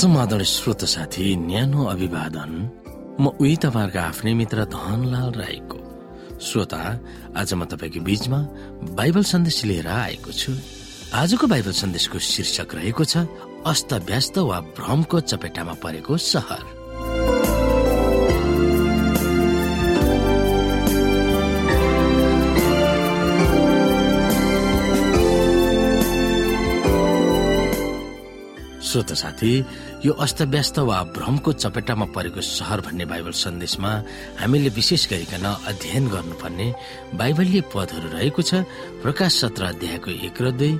समाधान श्रोत साथी न्यानो अभिवादन। म उही तपाईँहरूको आफ्नै मित्र धनलाल राईको। श्रोता आज म तपाईँको बीचमा बाइबल सन्देश लिएर आएको छु। आजको बाइबल सन्देशको शीर्षक रहेको छ अस्त व्यस्त वा भ्रमको चपेटामा परेको सहर। श्रोत साथी यो अस्तव्यस्त वा भ्रमको चपेटामा परेको सहर भन्ने बाइबल सन्देशमा हामीले विशेष गरिकन अध्ययन गर्नुपर्ने बाइबलीय पदहरू रहेको छ। प्रकाश सत्र अध्यायको एक र दुई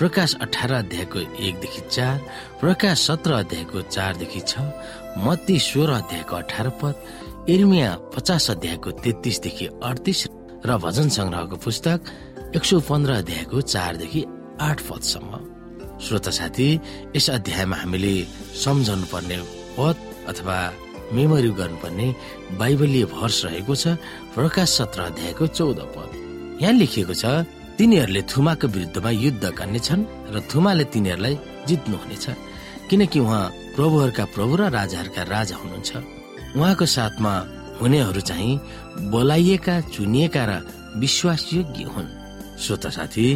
प्रकाश अठार अध्यायको एकदेखि चार प्रकाश सत्र अध्यायको चारदेखि छ मत्ती सोह्र अध्यायको अठार पद इर्मिया पचास अध्यायको तेत्तिसदेखि अडतिस र भजन संग्रहको पुस्तक एक सौ पन्ध्र अध्यायको चारदेखि आठ पदसम्म। श्रोता साथी यस अध्यायमा हामीले सम्झाउनु पर्ने पद अथवा मेमोरी गर्नुपर्ने बाइबलीय भर्स रहेको छ प्रकाश सत्र अध्यायको चौध पद। यहाँ लेखिएको छ तिनीहरूले थुमाको विरुद्धमा युद्ध गर्नेछन् र थुमाले तिनीहरूलाई जित्नुहुनेछ किनकि उहाँ प्रभुहरूका प्रभु र राजाहरूका राजा हुनुहुन्छ। उहाँको साथमा हुनेहरू चाहिँ बोलाइएका चुनिएका र विश्वासयोग्य हुन्। श्रोता साथी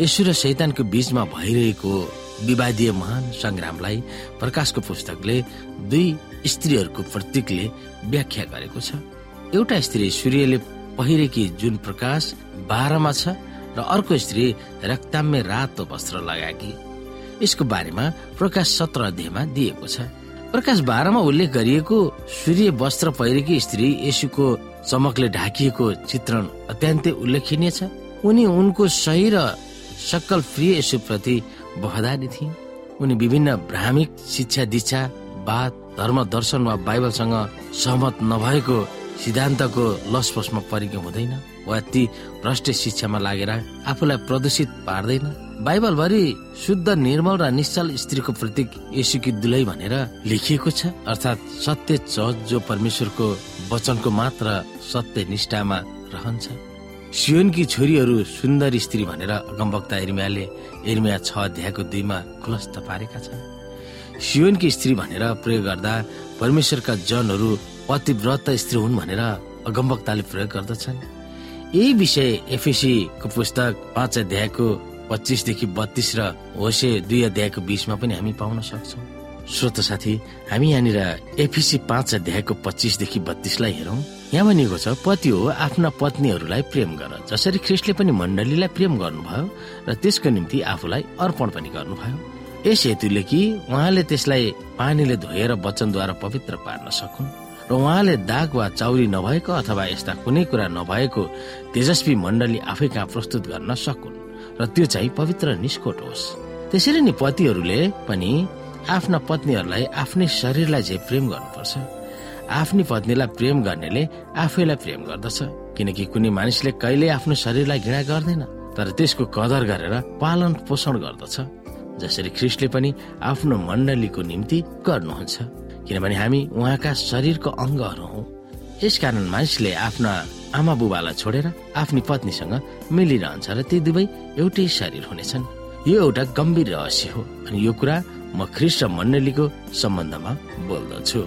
यसु र शैतानको बीचमा भइरहेको विवादीय महान संग्रामलाई प्रकाशको पुस्तकले दुई स्त्रीहरूको प्रतीकले व्याख्या गरेको छ। एउटा स्त्री सूर्यले पहिरेकी जुन प्रकाश बाह्रमा छ र अर्को स्त्री रक्ताम्य रातो वस्त्र लगाएकी। यसको बारेमा प्रकाश सत्र अध्यायमा दिएको छ। प्रकाश बाह्रमा उल्लेख गरिएको सूर्य वस्त्र पहिरेकी स्त्री यसुको चमकले ढाकिएको चित्रण अत्यन्तै उल्लेखनीय छ। उनी उनको सही र सकल प्रिय प्रति वफादारी थिए उनी विभिन्न भ्रामिक शिक्षा दीक्षा वाद धर्म दर्शन वा बाइबलसँग सहमत नभएको सिद्धान्तको लसपसमा परेको हुँदैन वा ती भ्रष्ट शिक्षामा लागेर आफूलाई प्रदूषित पार्दैन। बाइबलभरि शुद्ध निर्मल र निश्चल स्त्रीको प्रतीक यसुकी दुलै भनेर लेखिएको छ। अर्थात् सत्य चौध जो परमेश्वरको वचनको मात्र सत्य निष्ठामा रहन्छ। सियोनकी छोरीहरू सुन्दर स्त्री भनेर अगमवक्ता इर्मियाले इर्मिया छ अध्यायको दुईमा खुलस्त पारेका छन्। सियोनकी स्त्री भनेर प्रयोग गर्दा परमेश्वरका जनहरू पतिव्रत स्त्री हुन् भनेर अगमवक्ताले प्रयोग गर्दछन्। यही विषय एफएसीको पुस्तक पाँच अध्यायको पच्चिसदेखि बत्तीस र होसे दुई अध्यायको बिचमा पनि हामी पाउन सक्छौँ। श्रोत साथी हामी यहाँनिर एफिसी पाँच अध्यायको पच्चिसदेखि बत्तीसलाई हेरौँ। यहाँ भनिएको छ पति हो आफ्ना पत्नीहरूलाई प्रेम गर। जसरी ख्रिस्टले पनि मण्डलीलाई प्रेम गर्नुभयो र त्यसको निम्ति आफूलाई अर्पण पनि गर्नुभयो। यस हेतुले कि उहाँले त्यसलाई पानीले धोएर वचनद्वारा पवित्र पार्न सकुन् र उहाँले दाग वा चाउरी नभएको अथवा यस्ता कुनै कुरा नभएको तेजस्वी मण्डली आफै कहाँ प्रस्तुत गर्न सकुन् र त्यो चाहिँ पवित्र निष्कोट होस्। त्यसरी नै पतिहरूले पनि आफ्ना पत्नीहरूलाई आफ्नै शरीरलाई प्रेम गर्नुपर्छ। आफ्नी पत्नीलाई प्रेम गर्नेले आफैलाई प्रेम गर्दछ। किनकि कुनै मानिसले कहिले आफ्नो शरीरलाई घृणा गर्दैन तर त्यसको कदर गरेर पालन पोषण गर्दछ। जसरी ख्रिस्टले पनि आफ्नो मण्डलीको निम्ति गर्नुहुन्छ। किनभने हामी उहाँका शरीरको अङ्गहरू हौ। यसकारण मानिसले आफ्ना आमा बुबालाई छोडेर आफ्नी पत्नीसँग मिलिरहन्छ र ती दुवै एउटै शरीर हुनेछन्। यो एउटा गम्भीर रहस्य हो अनि यो कुरा म ख्रिस्ट मण्डलीको सम्बन्धमा बोल्दछु।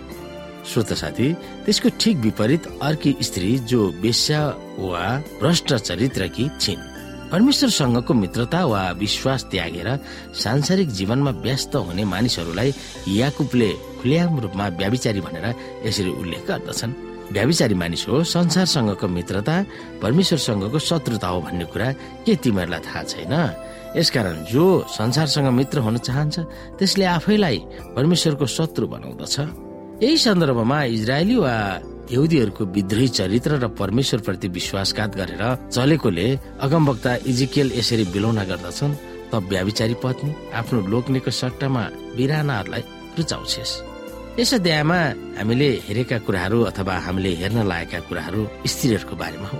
श्रोत साथी त्यसको ठिक विपरीत अर्की स्त्री जो वेश्या वा भ्रष्ट चरित्रकी छिन्। परमेश्वरसँगको मित्रता वा विश्वास त्यागेर सांसारिक जीवनमा व्यस्त हुने मानिसहरूलाई याकुपले खुल्याम रूपमा व्याविचारी भनेर यसरी उल्लेख गर्दछन्। व्याविचारी मानिस हो संसारसँगको मित्रता परमेश्वरसँगको शत्रुता हो भन्ने कुरा के तिमीहरूलाई थाहा छैन? यसकारण जो संसारसँग मित्र हुन चाहन्छ त्यसले आफैलाई परमेश्वरको शत्रु बनाउँदछ। यही सन्दर्भमा इजरायली वा यहुदीहरूको विद्रोही चरित्र र परमेश्वर प्रति विश्वासघात गरेर चलेकोले अगमवक्ता इजिकेल यसरी बिलौना गर्दछन् त व्याविचारी पत्नी आफ्नो लोग्नेको सट्टामा बिरानाहरूलाई रुचाउँछेस्। यस अध्यायमा हामीले हेरेका कुराहरू अथवा हामीले हेर्न लागेका कुराहरू स्त्रीहरूको बारेमा हो।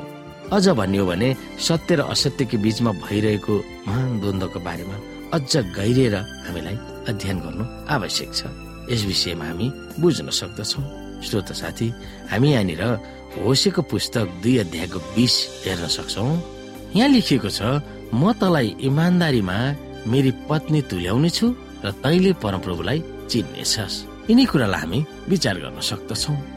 अझ भन्यो भने सत्य र असत्यको बीचमा भइरहेको महान द्वन्द्वको बारेमा अझ गहिरिएर हामीलाई अध्ययन गर्नु आवश्यक छ। यस विषयमा हामी बुझ्न सक्दछौ। श्रोत साथी हामी यहाँनिर होसेको पुस्तक दुई अध्यायको बिस हेर्न सक्छौ। यहाँ लेखिएको छ म तलाई इमान्दारीमा मेरी पत्नी तुल्याउने छु र तैले परमप्रभुलाई चिन्नेछस्। यिनै कुरालाई हामी विचार गर्न सक्दछौँ।